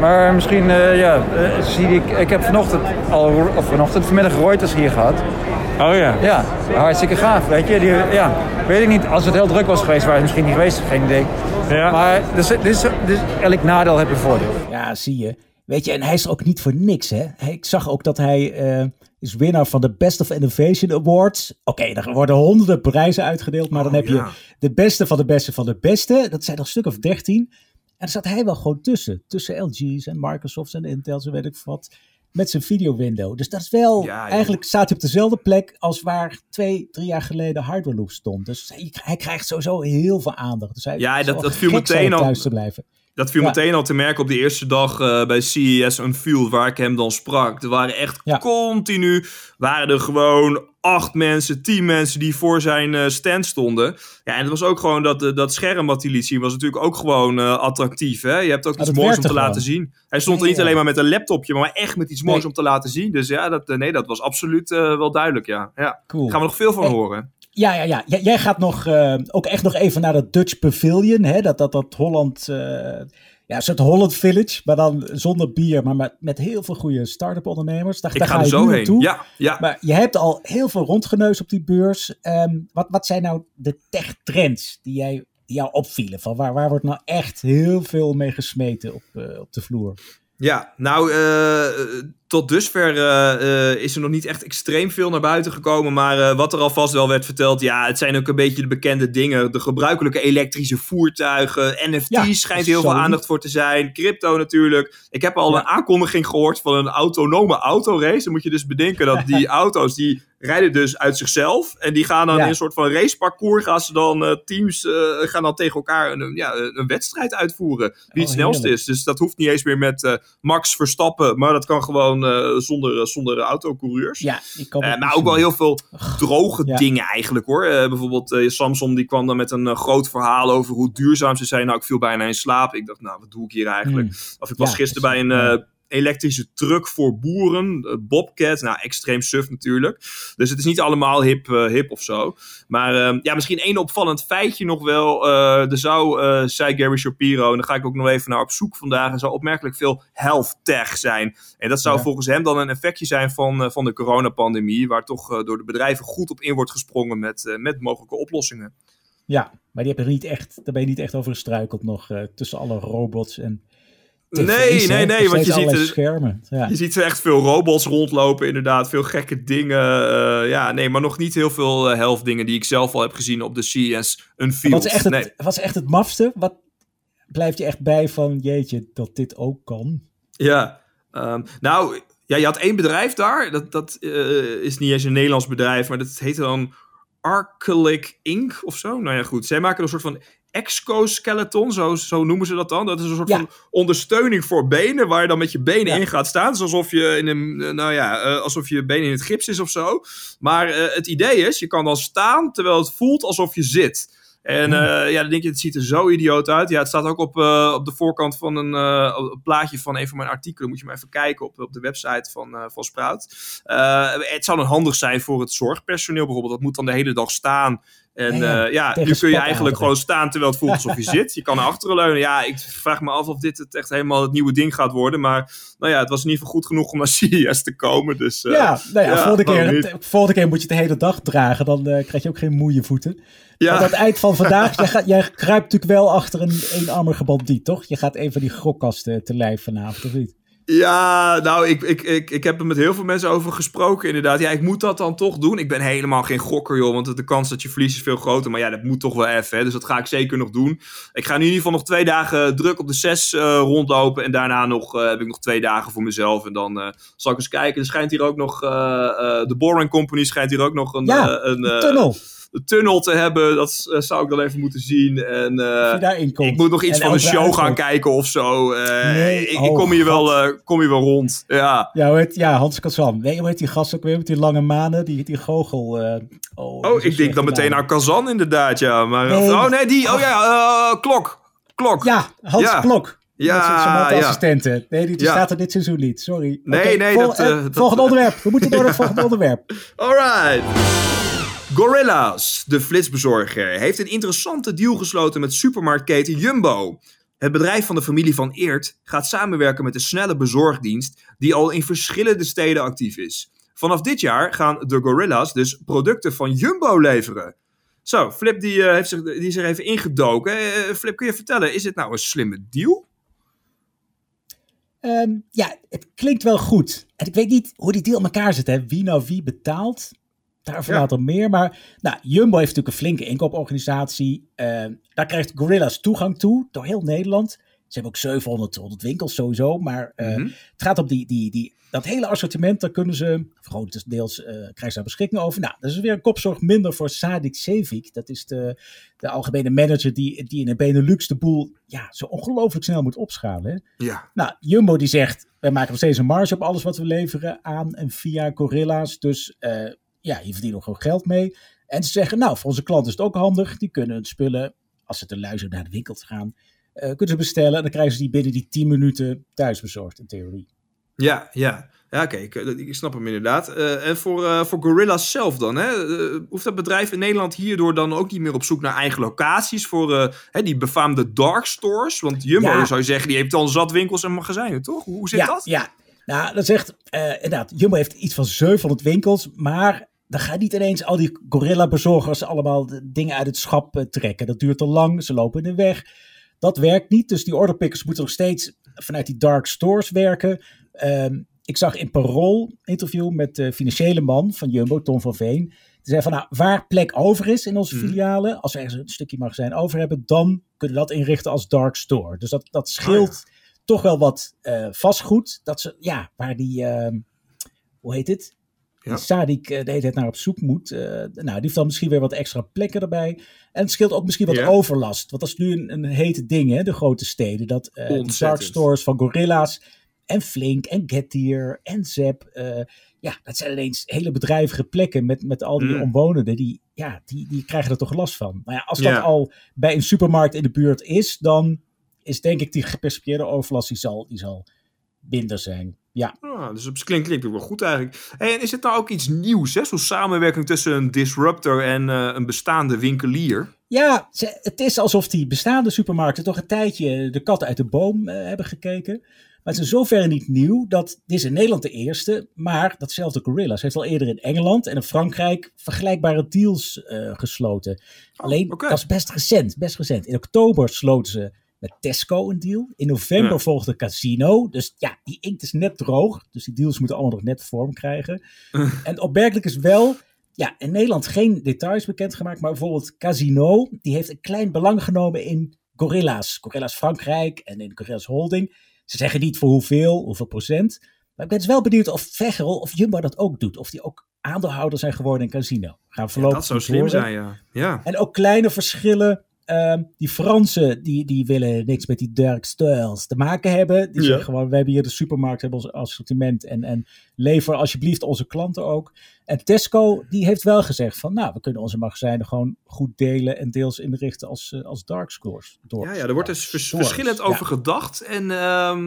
Speaker 5: Maar misschien, ja, zie ik, ik heb vanochtend al, of vanochtend, vanmiddag Reuters hier gehad.
Speaker 6: Oh ja.
Speaker 5: Ja, hartstikke gaaf, weet je. Die, ja, weet ik niet, als het heel druk was geweest, waren het misschien niet geweest, geen idee. Ja. Maar dus, dus, dus elk nadeel heeft een voordeel.
Speaker 2: Ja, zie je. Weet je, en hij is ook niet voor niks, hè. Ik zag ook dat hij uh, is winnaar van de Best of Innovation Awards. Oké, okay, er worden honderden prijzen uitgedeeld, maar oh, dan heb ja. je de beste van de beste van de beste. Dat zijn er een stuk of dertien. En daar zat hij wel gewoon tussen. Tussen LG's en Microsofts en Intel's en weet ik wat met zijn video window. Dus dat is wel, ja. eigenlijk staat hij op dezelfde plek als waar twee, drie jaar geleden Hardware Loop stond. Dus hij, hij krijgt sowieso heel veel aandacht. Dus hij
Speaker 3: ja, dat, dat viel meteen al.
Speaker 2: Thuis te blijven.
Speaker 3: Dat viel ja. meteen al te merken op de eerste dag uh, bij CES Unveiled, waar ik hem dan sprak. Er waren echt ja. continu, waren er gewoon acht mensen, tien mensen die voor zijn uh, stand stonden. Ja, en het was ook gewoon dat, uh, dat scherm wat hij liet zien, was natuurlijk ook gewoon attractief. Hè? Je hebt ook iets moois om te laten zien. Hij stond er niet alleen maar met een laptopje, maar echt met iets moois nee. om te laten zien. Dus ja, dat, nee, dat was absoluut wel duidelijk, ja. ja.
Speaker 2: Cool.
Speaker 3: Gaan we nog veel van horen.
Speaker 2: Ja, ja, ja. J jij gaat nog, uh, ook echt nog even naar dat Dutch Pavilion. Hè? Dat, dat, dat Holland, uh, ja, een soort Holland Village. Maar dan zonder bier, maar met, met heel veel goede start-up ondernemers. Daar,
Speaker 3: Ik
Speaker 2: daar
Speaker 3: ga er zo heen. Ja, ja.
Speaker 2: Maar je hebt al heel veel rondgeneus op die beurs. Um, wat, wat zijn nou de tech trends die, jij, die jou opvielen? Van waar, waar wordt nou echt heel veel mee gesmeten op, uh, op de vloer?
Speaker 3: Ja, nou, tot dusver uh, uh, is er nog niet echt extreem veel naar buiten gekomen. Maar wat er alvast wel werd verteld, ja, het zijn ook een beetje de bekende dingen. De gebruikelijke elektrische voertuigen, NFT's ja, schijnt heel veel aandacht voor te zijn. Crypto natuurlijk. Ik heb al ja. een aankondiging gehoord van een autonome autorace. Dan moet je dus bedenken dat die auto's die rijden dus uit zichzelf. En die gaan dan
Speaker 2: Ja.
Speaker 3: in een soort van raceparcours. Gaan ze dan eh, teams eh, gaan dan tegen elkaar een, ja, een wedstrijd uitvoeren. Wie het
Speaker 2: Oh,
Speaker 3: snelste
Speaker 2: heerlijk.
Speaker 3: is. Dus dat hoeft niet eens meer met eh, Max Verstappen. Maar dat kan gewoon eh, zonder, zonder autocoureurs.
Speaker 2: Ja, die kan
Speaker 3: Eh, maar ook wel heel veel droge
Speaker 2: Ja.
Speaker 3: dingen eigenlijk hoor. Eh, bijvoorbeeld eh, Samsung die kwam dan met een eh, groot verhaal over hoe duurzaam ze zijn. Nou, ik viel bijna in slaap. Ik dacht, nou, wat doe ik hier eigenlijk? Of ik was
Speaker 2: Ja,
Speaker 3: gisteren bij een eh, elektrische truck voor boeren. eh, Bobcat. Nou, extreem suf natuurlijk. Dus het is niet allemaal hip, eh, hip of zo. Maar eh, ja, misschien één opvallend feitje nog wel. Eh, er zou, zei Gary Shapiro, en daar ga ik ook nog even naar op zoek vandaag. Er zou opmerkelijk veel health tech zijn. En dat zou
Speaker 2: Ja.
Speaker 3: volgens hem dan een effectje zijn van, van de coronapandemie. Waar toch door de bedrijven goed op in wordt gesprongen met, met mogelijke oplossingen.
Speaker 2: Ja, maar die heb niet echt, daar ben je niet echt over gestruikeld nog tussen alle robots en tv's,
Speaker 3: Nee, nee, nee, want je ziet er-
Speaker 2: schermen. Ja.
Speaker 3: Je ziet er echt veel robots rondlopen, inderdaad. Veel gekke dingen. eh, ja, nee, maar nog niet heel veel health dingen die ik zelf al heb gezien op de CES Unveiled.
Speaker 2: Wat is echt het,
Speaker 3: nee.
Speaker 2: wat is echt het mafste? Wat blijft je echt bij van, jeetje, dat dit ook kan?
Speaker 3: Ja, ehm, nou, ja, je had één bedrijf daar. Dat, dat eh, is niet eens een Nederlands bedrijf, maar dat heette dan Arcelic Inc. of zo. Nou ja, goed. Zij maken een soort van exoskeleton, zo, zo noemen ze dat dan. Dat is een soort
Speaker 2: Ja.
Speaker 3: van ondersteuning voor benen, waar je dan met je benen
Speaker 2: Ja.
Speaker 3: in gaat staan. Alsof je in een, eh, nou ja, eh, alsof je been in het gips is of zo. Maar eh, het idee is, je kan dan staan terwijl het voelt alsof je zit. En eh, ja, dan denk je, het ziet er zo idioot uit. Ja, het staat ook op, op de voorkant van een, een plaatje van een van mijn artikelen. Moet je maar even kijken op, op de website van, van Sprout. Het zou dan handig zijn voor het zorgpersoneel bijvoorbeeld. Dat moet dan de hele dag staan. En
Speaker 2: Ja, ja,
Speaker 3: ja, nu kun je eigenlijk gewoon staan terwijl het voelt alsof je zit. Je kan naar achteren leunen. Ja, ik vraag me af of dit het echt helemaal het nieuwe ding gaat worden. Maar nou ja, het was in ieder geval goed genoeg om naar CES te komen. Dus, eh,
Speaker 2: ja, nou ja,
Speaker 3: ja,
Speaker 2: volgende, keer, volgende keer moet je het de hele dag dragen. Dan eh, krijg je ook geen moeie voeten.
Speaker 3: ja.
Speaker 2: Want aan het eind van vandaag, jij, gaat, jij kruipt natuurlijk wel achter een eenarmige bandiet, toch? Je gaat een van die gokkasten te lijf vanavond, of niet?
Speaker 3: Ja, nou, ik, ik, ik, ik heb er met heel veel mensen over gesproken, inderdaad. Ja, ik moet dat dan toch doen. Ik ben helemaal geen gokker, joh, want de kans dat je verliest is veel groter. Maar ja, dat moet toch wel even, hè. Dus dat ga ik zeker nog doen. Ik ga nu in ieder geval nog twee dagen druk op de zes eh, rondlopen. En daarna nog, eh, heb ik nog twee dagen voor mezelf. En dan eh, zal ik eens kijken. Er schijnt hier ook nog, de Boring Company schijnt hier ook nog een,
Speaker 2: Ja,
Speaker 3: een, eh,
Speaker 2: Tunnel,
Speaker 3: een tunnel te hebben. Dat eh, zou ik dan even moeten zien. En eh,
Speaker 2: als je daarin komt.
Speaker 3: ik moet nog iets
Speaker 2: En
Speaker 3: van een
Speaker 2: elke
Speaker 3: show gaan kijken of zo. Eh,
Speaker 2: Nee,
Speaker 3: ik, ik
Speaker 2: oh,
Speaker 3: kom hier wel,
Speaker 2: God.
Speaker 3: kom hier wel rond. Ja.
Speaker 2: Ja, heet, ja, Hans Kazan. Nee, hoe heet die gast ook weer met die lange manen? Die, die goochel. oh,
Speaker 3: Oh, ik denk dan meteen naar Kazan inderdaad, ja. Maar,
Speaker 2: Nee.
Speaker 3: Oh nee, die. Oh ja, Klok. Klok.
Speaker 2: Ja, Hans
Speaker 3: Ja.
Speaker 2: Klok.
Speaker 3: Ja, ja.
Speaker 2: assistenten. Nee, die, die
Speaker 3: Ja.
Speaker 2: staat er dit seizoen niet. Sorry.
Speaker 3: Nee, nee,
Speaker 2: vol-
Speaker 3: dat, dat-
Speaker 2: volgende onderwerp. We moeten door naar het volgende onderwerp.
Speaker 3: Alright. Gorilla's, de flitsbezorger, heeft een interessante deal gesloten met supermarktketen Jumbo. Het bedrijf van de familie van Eert gaat samenwerken met een snelle bezorgdienst die al in verschillende steden actief is. Vanaf dit jaar gaan de Gorilla's dus producten van Jumbo leveren. Zo, Flip die, eh, heeft zich, die is er even ingedoken. Eh, Flip, kun je vertellen, is dit nou een slimme deal?
Speaker 2: Ehm, ja, het klinkt wel goed. En ik weet niet hoe die deal in elkaar zit. Hè. Wie nou wie betaalt. Daarvoor
Speaker 3: Ja.
Speaker 2: later meer. Maar nou, Jumbo heeft natuurlijk een flinke inkooporganisatie. Ehm, daar krijgt Gorilla's toegang toe. Door heel Nederland. Ze hebben ook 700 100 winkels sowieso. Maar eh,
Speaker 3: Mhm.
Speaker 2: het gaat om die, die, die, dat hele assortiment. Daar kunnen ze, grotendeels eh krijgen ze daar beschikking over. Nou, dat is weer een kopzorg minder voor Sadik Sevik. Dat is de, de algemene manager die, die in de Benelux de boel ja, zo ongelooflijk snel moet opschalen. Hè.
Speaker 3: Ja.
Speaker 2: Nou, Jumbo die zegt, wij maken nog steeds een marge op alles wat we leveren aan en via Gorilla's. Dus eh, ja, hier verdienen we gewoon geld mee. En ze zeggen, nou, voor onze klanten is het ook handig. Die kunnen hun spullen, als ze te luisteren naar de winkel te gaan, eh, kunnen ze bestellen. En dan krijgen ze die binnen die 10 minuten thuis bezorgd, in theorie.
Speaker 3: Ja, ja. Ja, oké, ik, ik snap hem inderdaad. Eh, en voor, eh voor Gorilla's zelf dan, hè? Eh, hoeft dat bedrijf in Nederland hierdoor dan ook niet meer op zoek naar eigen locaties voor eh, hè, die befaamde dark stores? Want Jumbo,
Speaker 2: Ja.
Speaker 3: zou je zeggen, die heeft al zat winkels en magazijnen, toch? Hoe, zit
Speaker 2: ja,
Speaker 3: dat?
Speaker 2: Ja, nou, dat zegt eh, inderdaad, Jumbo heeft iets van 700 winkels, maar dan gaan niet ineens al die gorilla-bezorgers allemaal dingen uit het schap eh, trekken. Dat duurt te lang, ze lopen in de weg. Dat werkt niet, dus die orderpickers moeten nog steeds vanuit die dark stores werken. Ehm, ik zag in Parool interview met de financiële man van Jumbo, Tom van Veen. Die zei van, nou, waar plek over is in onze
Speaker 3: Mhm.
Speaker 2: filialen, als we ergens een stukje magazijn over hebben, dan kunnen we dat inrichten als dark store. Dus dat, dat scheelt toch wel wat eh, vastgoed. Dat ze, ja, waar die, ehm, hoe heet het? Ja. Sadik de hele tijd naar op zoek moet. nou, die heeft dan misschien weer wat extra plekken erbij. En het scheelt ook misschien wat overlast. Want dat is nu een, een hete ding, hè, de grote steden. Dat uh, de dark stores van Gorilla's en Flink en Getir en Zep ja, dat zijn ineens hele bedrijvige plekken met, met al die mm. omwonenden. Die, ja, die, die krijgen er toch last van. Maar ja, als dat al bij een supermarkt in de buurt is, dan is denk ik die gepercipieerde overlast, die zal, die zal minder zijn. Ja.
Speaker 3: Ah, dus het klinkt, klinkt wel goed eigenlijk. en is het nou ook iets nieuws, hè? Zo'n samenwerking tussen een disruptor en uh, een bestaande winkelier?
Speaker 2: Ja, het is alsof die bestaande supermarkten toch een tijdje de kat uit de boom uh, hebben gekeken. Maar het is in zoverre niet nieuw dat dit is in Nederland de eerste, maar datzelfde Gorillas heeft al eerder in Engeland en in Frankrijk vergelijkbare deals uh, gesloten. Oh, Alleen dat is best recent, best recent. In oktober sloten ze met Tesco een deal. In november ja. volgde Casino. Dus ja, die inkt is net droog. Dus die deals moeten allemaal nog net vorm krijgen. en opmerkelijk is wel, ja, in Nederland geen details bekendgemaakt. Maar bijvoorbeeld Casino, die heeft een klein belang genomen in Gorilla's. Gorilla's Frankrijk en in Gorilla's Holding. Ze zeggen niet voor hoeveel, hoeveel procent. Maar ik ben dus wel benieuwd of Veghel of Jumbo dat ook doet. Of die ook aandeelhouder zijn geworden in Casino.
Speaker 3: Gaan we ja, dat zou slim zijn, ja. ja.
Speaker 2: En ook kleine verschillen. Uh, die Fransen, die, die willen niks met die Dirk Stuyles te maken hebben. Die zeggen gewoon, we hebben hier de supermarkt, hebben ons assortiment. En, en lever alsjeblieft onze klanten ook. En Tesco, die heeft wel gezegd van, nou, we kunnen onze magazijnen gewoon goed delen en deels inrichten als, uh, als dark scores.
Speaker 3: ja, ja, er wordt dus verschillend over gedacht. En um,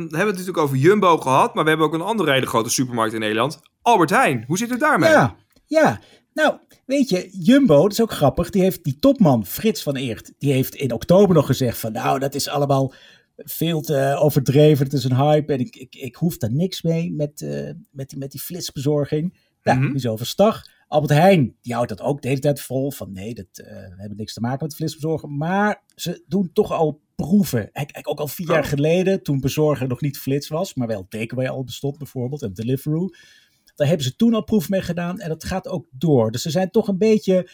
Speaker 3: we hebben het natuurlijk over Jumbo gehad, maar we hebben ook een andere hele grote supermarkt in Nederland. Albert Heijn, hoe zit het daarmee?
Speaker 2: Ja, ja. Nou, weet je, Jumbo, dat is ook grappig, die heeft die topman Frits van Eert, die heeft in oktober nog gezegd van, nou, dat is allemaal veel te overdreven, het is een hype en ik, ik, ik hoef daar niks mee met, uh, met, die, met die flitsbezorging. Mm -hmm. die is overstag. Albert Heijn, die houdt dat ook de hele tijd vol. Van nee, dat, uh, we hebben niks te maken met flitsbezorgen. Maar ze doen toch al proeven. Kijk, ook al vier jaar oh. geleden, toen bezorgen nog niet flits was, maar wel takeaway al bestond bijvoorbeeld en Deliveroo. Daar hebben ze toen al proef mee gedaan en dat gaat ook door. Dus ze zijn toch een beetje,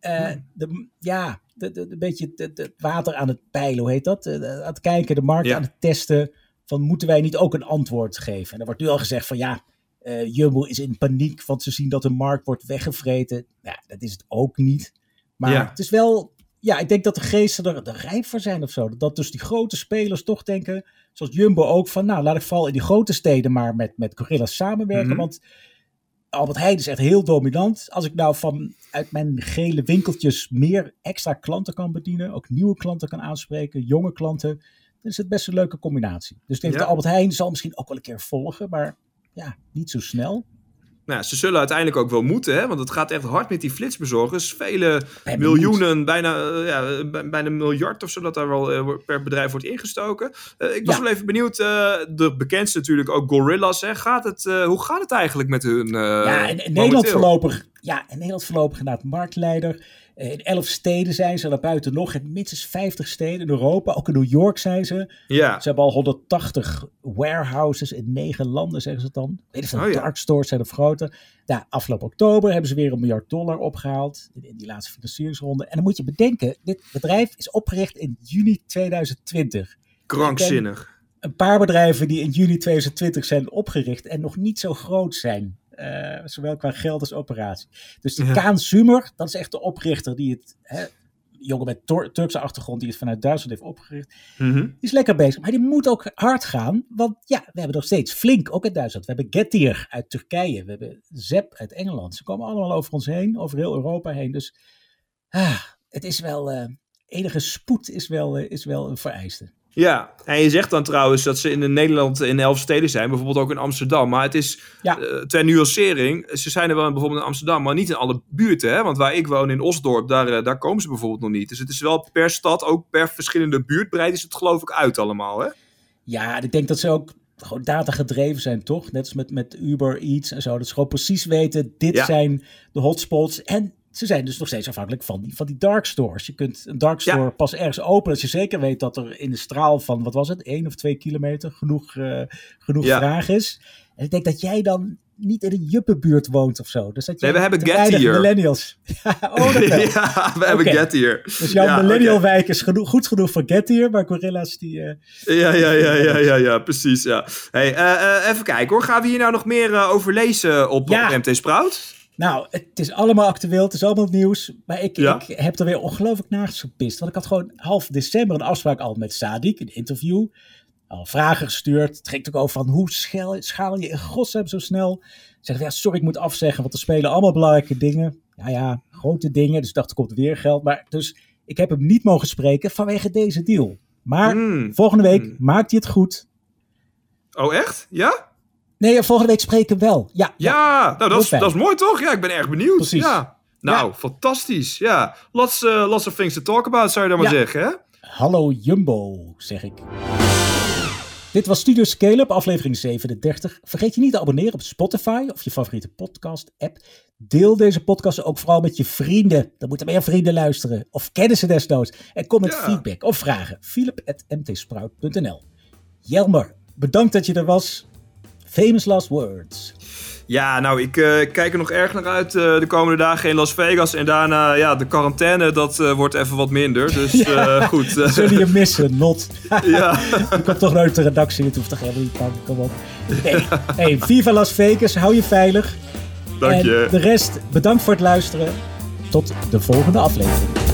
Speaker 2: uh, de, ja, een beetje het water aan het peilen, hoe heet dat? aan het kijken, de markt aan het testen. Van moeten wij niet ook een antwoord geven? En er wordt nu al gezegd van ja, uh, Jumbo is in paniek, want ze zien dat de markt wordt weggevreten. Ja, dat is het ook niet. Maar het is wel, ja, ik denk dat de geesten er, er rijp voor zijn of zo. Dat dus die grote spelers toch denken, zoals Jumbo ook, van nou, laat ik vooral in die grote steden maar met, met Gorillas samenwerken. Mhm. Want Albert Heijn is echt heel dominant. Als ik nou van uit mijn gele winkeltjes meer extra klanten kan bedienen, ook nieuwe klanten kan aanspreken, jonge klanten, dan is het best een leuke combinatie. Dus ik denk dat Albert Heijn zal misschien ook wel een keer volgen, maar ja, niet zo snel.
Speaker 3: Nou, ze zullen uiteindelijk ook wel moeten, hè? want het gaat echt hard met die flitsbezorgers. Vele miljoenen, bijna, uh, ja, bijna een miljard of zo dat daar wel uh, per bedrijf wordt ingestoken. Uh, ik was wel even benieuwd, de bekendste natuurlijk ook Gorillas. Hè? Gaat het, hoe gaat het eigenlijk met hun?
Speaker 2: ja, in Nederland voorlopig, ja, in Nederland voorlopig inderdaad marktleider. Eh, in elf steden zijn ze, daarbuiten nog in minstens 50 steden in Europa. Ook in New York zijn ze. Ja. Ze hebben al 180 warehouses in negen landen, zeggen ze dan. Weet je, oh, ja. dark stores zijn of groter. Ja, afgelopen oktober hebben ze weer een miljard dollar opgehaald in, die laatste financieringsronde. En dan moet je bedenken, dit bedrijf is opgericht in juni 2020.
Speaker 3: Krankzinnig.
Speaker 2: Een paar bedrijven die in juni 2020 zijn opgericht en nog niet zo groot zijn. Uh, zowel qua geld als operatie. Dus die ja. Kaan Sumer, dat is echt de oprichter die het, hè, jongen met Turkse achtergrond die het vanuit Duitsland heeft opgericht, mm -hmm. die is lekker bezig. Maar die moet ook hard gaan, want ja, we hebben nog steeds Flink, ook in Duitsland. We hebben Getir uit Turkije, we hebben Zep uit Engeland. Ze komen allemaal over ons heen, over heel Europa heen. Dus ah, het is wel, uh, enige spoed is wel, uh, is wel een vereiste.
Speaker 3: Ja, en je zegt dan trouwens dat ze in Nederland in elf steden zijn, bijvoorbeeld ook in Amsterdam. Maar het is ja. uh, ter nuancering, ze zijn er wel bijvoorbeeld in Amsterdam, maar niet in alle buurten. Hè? Want waar ik woon in Osdorp, daar, uh, daar komen ze bijvoorbeeld nog niet. Dus het is wel per stad, ook per verschillende buurt, breidt is het geloof ik uit allemaal. Hè?
Speaker 2: Ja, ik denk dat ze ook gewoon data gedreven zijn, toch? Net als met, met Uber Eats en zo. Dat ze gewoon precies weten, dit ja. zijn de hotspots. En ze zijn dus nog steeds afhankelijk van die, van die dark stores. Je kunt een dark store pas ergens openen als je zeker weet dat er in de straal van, wat was het, één of twee kilometer genoeg, uh, genoeg vraag is. En ik denk dat jij dan niet in een juppenbuurt woont of zo. Dus dat je
Speaker 3: Nee, we hebben
Speaker 2: te
Speaker 3: Get
Speaker 2: weinig
Speaker 3: Here.
Speaker 2: millennials. oh, dat
Speaker 3: ja, we hebben
Speaker 2: Oké.
Speaker 3: Get Here.
Speaker 2: Dus jouw
Speaker 3: Ja,
Speaker 2: millennial wijk is genoeg, goed genoeg voor Get Here, maar Gorilla's die... eh,
Speaker 3: Ja, ja, ja, ja, ja, ja, precies. Ja. Hey, eh, even kijken hoor. Gaan we hier nou nog meer over lezen op, op MT Sprout?
Speaker 2: Nou, het is allemaal actueel, het is allemaal nieuws. Maar ik,
Speaker 3: Ja.
Speaker 2: ik heb er weer ongelooflijk naast gepist. Want ik had gewoon half december een afspraak al met Sadik, een interview. Al vragen gestuurd. Het ging ook over van hoe schel, schaal je in godsnaam zo snel. Ik zeg, ja, sorry, ik moet afzeggen, want er spelen allemaal belangrijke dingen. Ja, ja, grote dingen. Dus ik dacht, er komt weer geld. Maar dus ik heb hem niet mogen spreken vanwege deze deal. Maar
Speaker 3: Hmm.
Speaker 2: volgende week
Speaker 3: Hmm.
Speaker 2: maakt hij het goed.
Speaker 3: Oh, echt? Ja?
Speaker 2: Nee, volgende week spreken we wel. Ja, ja.
Speaker 3: Ja, nou dat is, dat is mooi toch? Ja, ik ben erg benieuwd.
Speaker 2: Precies.
Speaker 3: Ja. Nou,
Speaker 2: Ja.
Speaker 3: fantastisch. Ja, lots, uh, lots of things to talk about, zou je dan maar zeggen, hè?
Speaker 2: Hallo Jumbo, zeg ik. Dit was Studio Scale-up, aflevering 37. Vergeet je niet te abonneren op Spotify of je favoriete podcast-app. Deel deze podcast ook vooral met je vrienden. Dan moeten meer vrienden luisteren. Of kennen ze desnoods. En kom met
Speaker 3: Ja.
Speaker 2: feedback of vragen. philip.mtsprout.nl Jelmer, bedankt dat je er was. Famous last words.
Speaker 3: Ja, nou, ik eh, kijk er nog erg naar uit eh, de komende dagen in Las Vegas. En daarna, ja, de quarantaine, dat eh, wordt even wat minder. Dus
Speaker 2: Ja.
Speaker 3: goed.
Speaker 2: Zullen je missen, Not?
Speaker 3: ja.
Speaker 2: Je komt toch nooit de redactie. Het hoeft toch helemaal niet bang. Kom op. Nee. Hey, Viva Las Vegas. Hou je veilig.
Speaker 3: Dank
Speaker 2: en
Speaker 3: je.
Speaker 2: de rest, bedankt voor het luisteren. Tot de volgende aflevering.